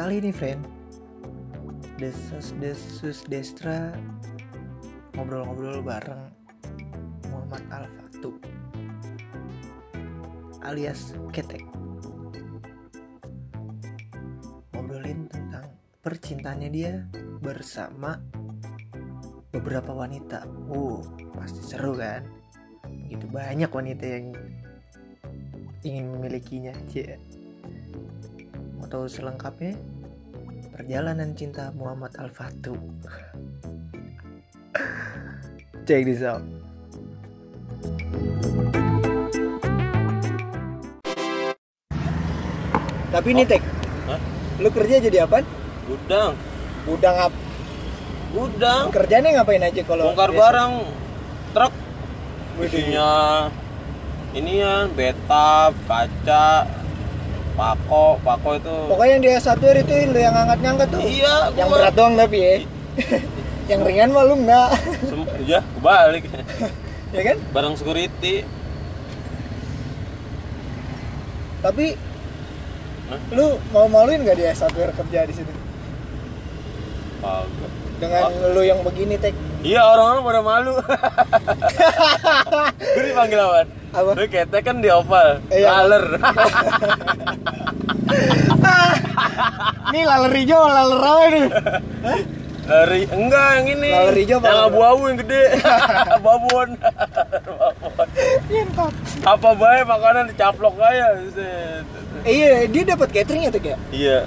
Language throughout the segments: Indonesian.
kali nih friend Desus Desus Destra ngobrol-ngobrol bareng Muhammad Al Fatu alias Ketek ngobrolin tentang percintaannya dia bersama beberapa wanita. Uh, pasti seru kan? Begitu banyak wanita yang ingin memilikinya, cie. Mau tahu selengkapnya? Perjalanan cinta Muhammad Al Fatu. Check this out. Tapi ini Tek, Hah? lu kerja jadi apa? Gudang, Gudang apa? gudang, Kerjanya ngapain aja kalau bongkar biasa? barang, truk, isinya ini ya beta, kaca, pako, pako itu. Pokoknya yang dia satu itu lu yang ngangkat-ngangkat tuh. Iya, Yang gua. berat doang tapi ya. yang ringan mah lu enggak. Sem- ya, kebalik. ya kan? Barang security. Tapi Hah? lu mau maluin gak dia software kerja di situ? Kagak. Dengan Ah. lu yang begini tek. Iya orang-orang pada malu. Gue dipanggil apa? Apa? Lu ketek kan di oval, Iya. laler. Nih laler hijau, laler apa nih? Dari enggak yang ini. Laler hijau apa Yang abu-abu yang gede. Babon. Babon. Apa baik makanan dicaplok aja. Iya, dia dapat catering ya tek ya? Iya.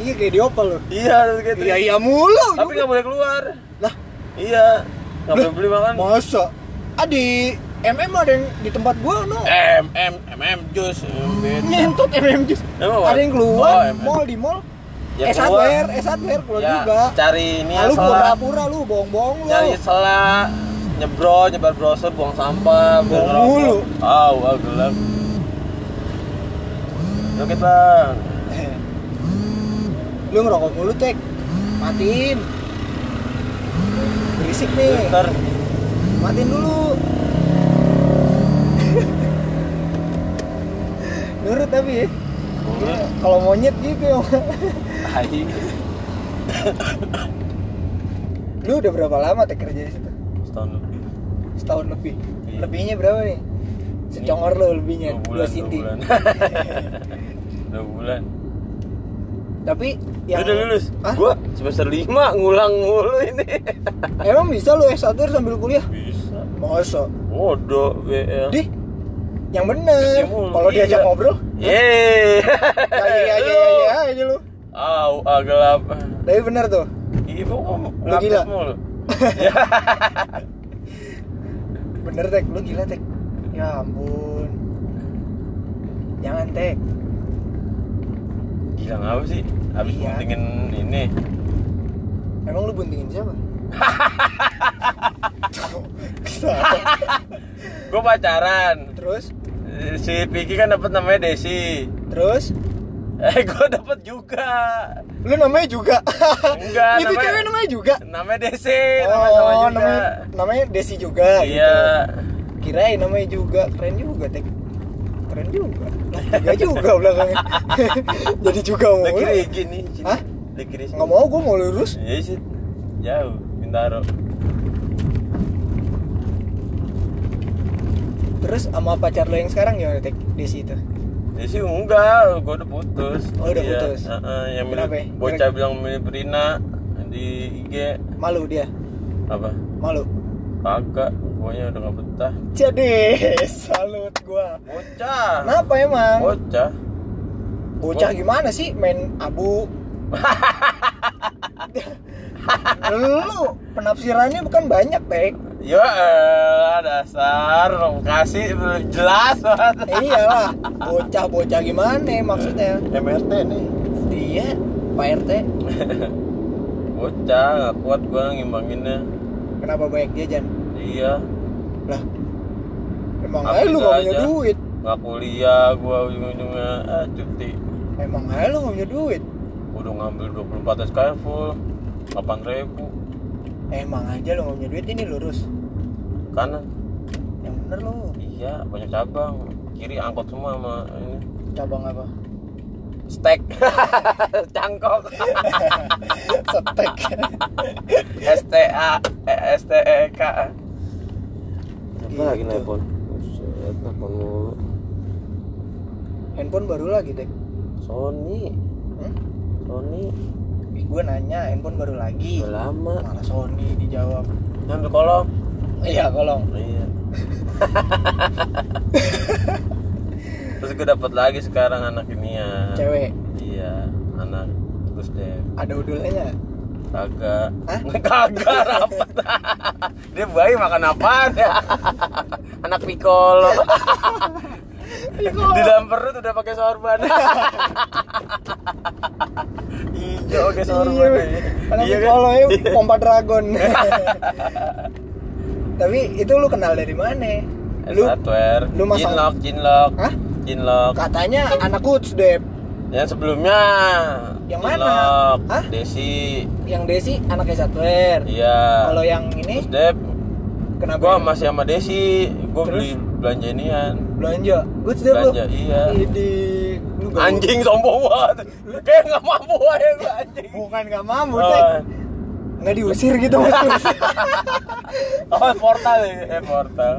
Iya kayak di Opal lu. Iya, gitu. Iya iya mulu. Tapi nggak boleh keluar. Lah, Iya. Nggak boleh beli makan. masa? Ah di MM ada yang di tempat gua no. M M M M jus. Nyentot MM jus. Ada yang keluar, Oh, MM. mall di mall. Ya, S keluar. hardware, S hardware keluar Ya, juga. cari ini Ah, ya lu pura-pura lu bohong-bohong lu. Cari selah, nyebro, nyebar browser, buang sampah, buang rokok. mulu. Ah, wah gelap. Oke bang. lu ngerokok mulu tek. Matiin. Berisik nih. Bentar. Matiin dulu. Nurut tapi ya. Kalau monyet gitu ya. Hai. lu udah berapa lama tek kerja di situ? Setahun lebih. Setahun lebih. Iya. Lebihnya berapa nih? Secongor lu lebihnya Dua dua bulan. Dua sinti. bulan. Dua bulan. Tapi yang udah lulus? Hah? Gua semester 5 ngulang mulu ini. Emang bisa lu S1 sambil kuliah? Bisa. Masa? Bodoh BL. Di yang bener. Kalau diajak Iya. ngobrol, Yeay. iya iya iya aja lu. Au, ah, gelap. Tapi bener tuh. Iya, kok Lu gila. mulu. Bener tek, lu gila tek. Ya ampun. Jangan tek. Gila ngapa sih? Habis Iya. buntingin ini. Emang lu buntingin siapa? Gue pacaran. Terus, Si Piki kan dapat namanya Desi. terus, Eh, gue dapat juga. lu namanya juga. Enggak, Itu namanya- cewek namanya juga. Namanya Desi, namanya sama Oh, juga. namanya namanya Desi juga. Iya. Gitu. Kirain namanya juga, keren juga tek. Keren juga. Lah, Juga juga belakangnya. Jadi juga mau. Nih. sini. Hah? Lagi Rigi. Nggak mau, gue mau lurus. Iya sih. Jauh, Bintaro. Terus sama pacar lo yang sekarang gimana tek Desi itu? Desi enggak, gue udah putus. Oh, udah Iya, putus. heeh, yang Kenapa ya? bocah bilang milih Brina di IG Malu dia, apa? malu. Kagak, guanya udah gak betah. Jadi salut gua. Bocah. Kenapa emang? Bocah. Bocah gimana sih main abu? Lu penafsirannya bukan banyak, Tek. Ya elah, dasar kasih jelas banget. Eh, iyalah, bocah-bocah gimana maksudnya? MRT nih. Iya, Pak RT. Bocah, gak kuat gua ngimbanginnya. Kenapa banyak jajan? Iya. Lah, emang aja lu gak punya duit. Gak kuliah, gua ujung-ujungnya ah, cuti. Emang aja lu gak punya duit. Udah ngambil 24 SKS full 8 ribu Emang aja lu gak punya duit ini lurus. Kanan Yang bener lu. Iya banyak cabang Kiri angkot semua sama ini Cabang apa? Stek. Cangkok. Setek. S T A S T E K. Apa lagi Gitu. nelpon? Buset, nelpon mulu. Handphone baru lagi, Tek. Sony, Hmm? Sony. Ih, gue nanya handphone baru lagi. Udah lama. Malah Sony dijawab. Ngambil kolom. Iya, kolong. Iya. Terus gue dapat lagi sekarang anak ini ya. Cewek. Iya, anak Gus Dev. Ada udulnya. Kagak. Kagak rapat. Dia bayi makan apaan ya? Anak piccolo. Di dalam perut udah pakai sorban. Sorban. Iya, anak Iya kan? Ya, pompa dragon. Tapi itu lu kenal dari mana? Lu Software. lu masang- Jinlock, Jinlock. Hah? Jinlock. katanya anak Kuts Dep. Yang sebelumnya Yang mana? Jinlock, Hah? Desi. Yang Desi anaknya software. Iya. Kalau yang ini Terus Dep, kenapa? gua ya? masih sama Desi. Gua Terus? beli belanja inian. belanja. Kuts Dep lu. Belanja, iya. Di lu gak- Anjing sombong banget. Kayak nggak mampu aja anjing. Bukan gak mampu, Oh. Nggak diusir gitu mas oh, portal ya, eh portal.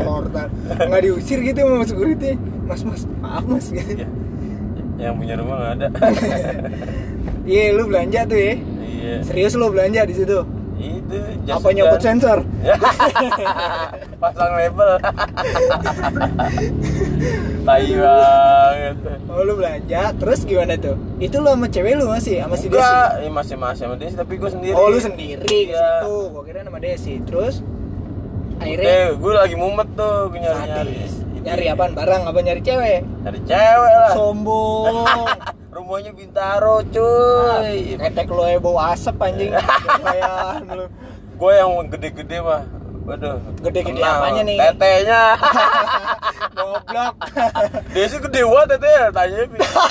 Portal. Nggak diusir gitu sama security. Mas mas, maaf mas. Iya. Yang punya rumah nggak ada. Iya, lu belanja tuh ya. Iya. Serius lu belanja di situ? Itu Apa hujan. sensor? Pasang label. Tai banget. Oh lu belanja, terus gimana tuh? Itu lu sama cewek lu masih sama si Desi? Enggak, ya masih masih sama Desi tapi gue sendiri. Oh lu sendiri ke Iya. situ, gua kira sama Desi. Terus Eh, akhirnya gue lagi mumet tuh, gue nyari nyari. Nyari apaan? Barang apa nyari cewek? Nyari cewek lah. Sombong. Rumahnya Bintaro, cuy. Ketek lu ya bau asap anjing. Kayak lu. Gue yang gede-gede mah. Waduh. Gede-gede apanya nih? Tetenya. Goblok. Desi gede banget tetenya, tanya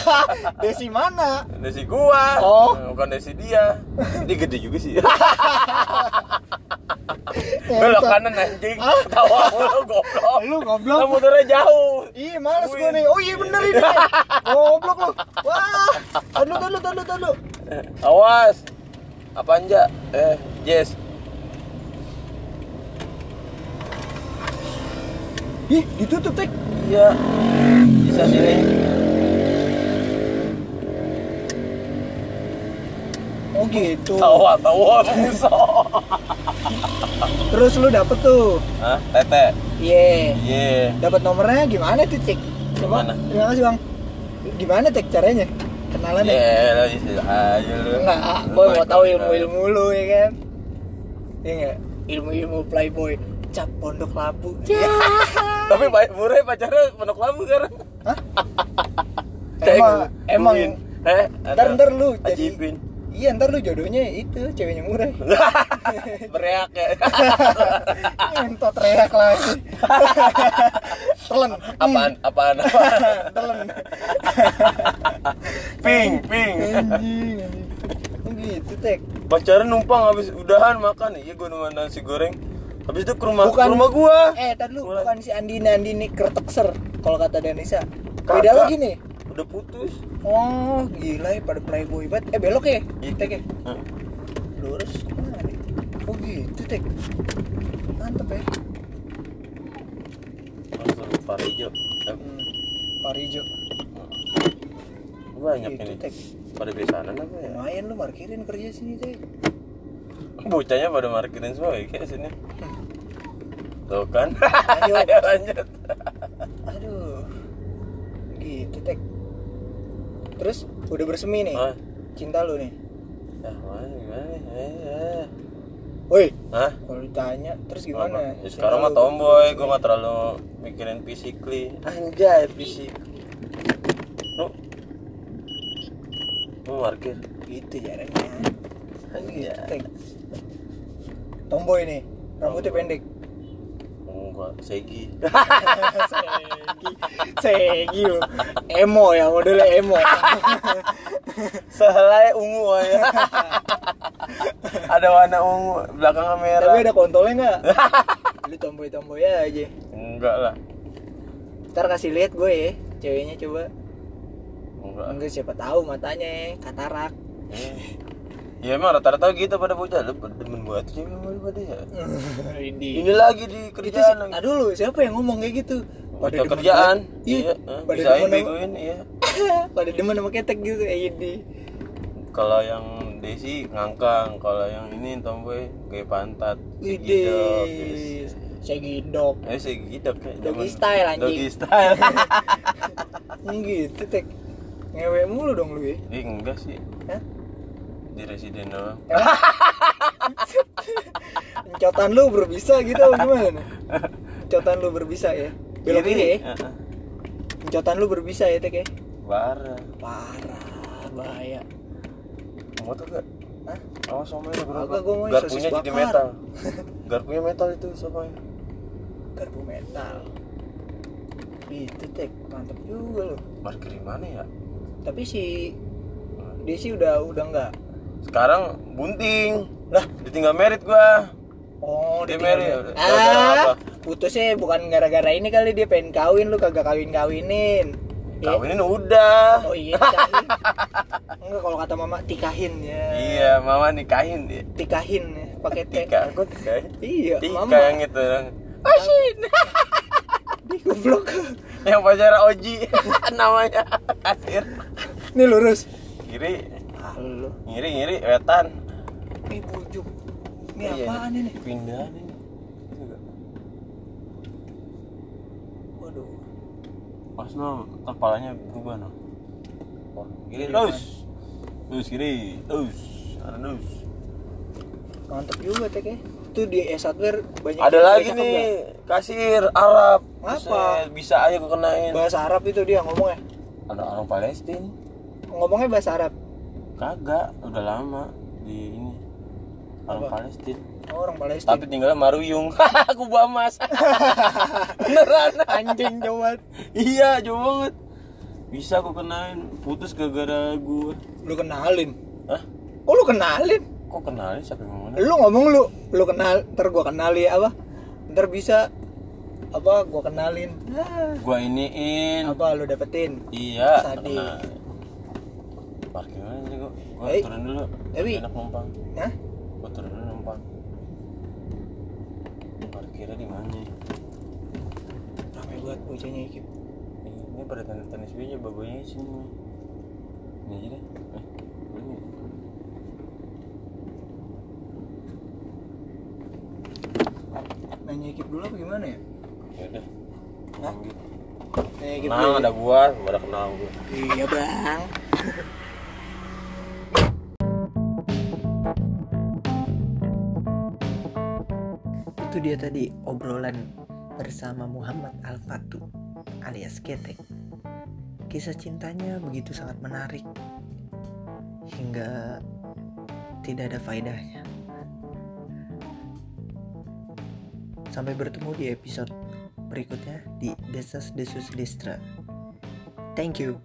Desi mana? Desi gua. Oh. Bukan Desi dia. Dia gede juga sih. Belok kanan anjing. Tawa lu goblok. Lu goblok. Lah motornya jauh. Ih, males gua nih. Oh iya bener ini. Goblok lu. Wah. Tadu tadu tadu tadu. Awas. Apa anja? Eh, Jess. Ih, ditutup tek. Iya. Bisa sini. Oh gitu. Tawa, tawa musuh. Terus lu dapet tuh. Hah? Tete. Iya. Iya. Dapat nomornya gimana tuh, Cek? Coba. Gimana? Terima kasih, Bang. Gimana Tek caranya? Kenalan ya? Iya, lah isi aja lu. Enggak, gue mau tahu ilmu-ilmu lu ya kan. Iya enggak? Ilmu-ilmu playboy cap pondok labu. Tapi baik murah pacarnya pondok labu sekarang. Hah? Emang emang eh ntar ntar lu jadi Iya ntar lu jodohnya itu ceweknya murah. bereak ya Entot reak lagi. Telen. apaan apaan apaan Telen. ping ping Anjing. gitu tek. pacaran numpang habis udahan makan iya gua nunggu nasi goreng habis itu ke rumah Bukan- ke rumah gua Eh, tadi lu bukan si Andina Andini kertekser kalau kata Danisa. Beda lagi nih. Udah putus Oh, gila ya pada playboy banget. Eh, belok ya? Iya. Tek ya? Lurus ke mana nih? Oh gitu, Tek. Mantep ya. langsung Parijo Eh, Hmm. Parijo. banyak Gitu, ini Tek. pada besanan apa ya Lumayan lu parkirin kerja sini, Tek. bocahnya pada markirin semua ya kayak sini tuh kan. Ayo, lanjut Aduh. Gitu, Tek. Terus udah bersemi nih. Hah? Cinta lu nih. Ah, mana gimana? Eh, eh. Woi, Hah? kalau ditanya terus gimana? Ya, sekarang mah tomboy, gue gak terlalu mikirin physically Anjay, fisik Lu Lu markir Gitu caranya. Anjay. Tomboy nih. Rambutnya pendek. Enggak, segi Segi, Segi. Emo ya, modelnya emo. Sehelai ungu ya Ada warna ungu, belakangnya merah Tapi ada kontolnya nggak? Lu tomboy-tomboy aja. Enggak lah Ntar kasih lihat gue ya, ceweknya coba. enggak enggak siapa tahu matanya katarak Eh. Ya emang rata-rata gitu pada bocah. Lu pada demen buat cewek malu pada ya? Ini ini lagi di itu sih kerjaan lagi. aduh lu siapa yang ngomong kayak gitu? Demen kerjaan. iya iya eh, pada bisa aja demen begoin iya. Pada demen sama ketek gitu eh ini kalau yang Desi ngangkang. Kalau yang ini tomboy kayak pantat. Widih, segidok eh segidok kayak Doggy style, anjing. doggy style. Gitu tek. Ngewe mulu dong lu ya. Ih, enggak sih. Hah? Di residen doang Encotan lu berbisa gitu gimana? Encotan lu berbisa ya? Belok kiri ya? Encotan lu berbisa ya Tek ya? parah Parah, bahaya mau tuh gak Hah? Oh, somai berapa? Kagak, gua mau Garpunya jadi metal. Garpunya metal itu somai. Garpu metal Itu Tek, mantep juga lu Parkir di mana ya? Tapi si Desi udah udah enggak Sekarang bunting. Lah, Ditinggal merit gua. oh Dia. Gara-gara Ah, apa? putusnya bukan gara-gara ini kali dia pengen kawin lu kagak kawin-kawinin Iya. Kawinin udah. Oh iya. Enggak kalau kata mama tikahin ya. Iya, mama nikahin dia. Tikahin ya, pakai T. Tika, tikahin? Iya, Tika mama. yang itu. Asin. Di goblok. yang pacar Oji namanya kasir. Nih lurus. Kiri, Halo. ngiri ngiri wetan. Eh bujuk. Ini Iya, apaan ini? Pindahan ini. Waduh. Pas no, kepalanya berubah no. Oh, kiri terus. Terus kiri, terus. Ada terus. Mantep juga Tek ya. Itu di S hardware banyak Ada lagi nih, nggak? kasir Arab. Apa? Bisa aja gue kenain. Bahasa Arab itu dia ngomongnya. Ada orang Palestina. Ngomongnya bahasa Arab. Kagak, udah lama di ini. Orang Apa? Palestina. Oh, orang Palestina. Tapi tinggalnya Maruyung. Aku Bamas. Beneran. anjing jawab. iya, jauh banget. Bisa aku kenain, putus gara-gara gue. Lu kenalin. Hah? Kok lu kenalin? Kok kenalin siapa yang ngomongnya? Lu ngomong lu, lu kenal, ntar gua kenali apa? Ntar bisa apa gua kenalin. Ah, Gua iniin. apa lu dapetin? Iya. Tadi. kenalin. Gua? Eh, turun dulu. Ewi. Enak numpang. Hah? Gua turun dulu numpang. Parkirnya di mana? Rame banget bocahnya Ikip. Ini pada tenis tenis aja babonya sini. Ini aja deh. Eh, ini. Nanya Ikip dulu apa gimana ya? Ya udah. Hah? Nanya Ikip Kenal dulu. ada gua, pada kenal gua. Iya bang. Dia tadi obrolan bersama Muhammad Al-Fatu alias Ketek. Kisah cintanya begitu sangat menarik hingga tidak ada faedahnya. Sampai bertemu di episode berikutnya di Desas Desus Destra. Thank you.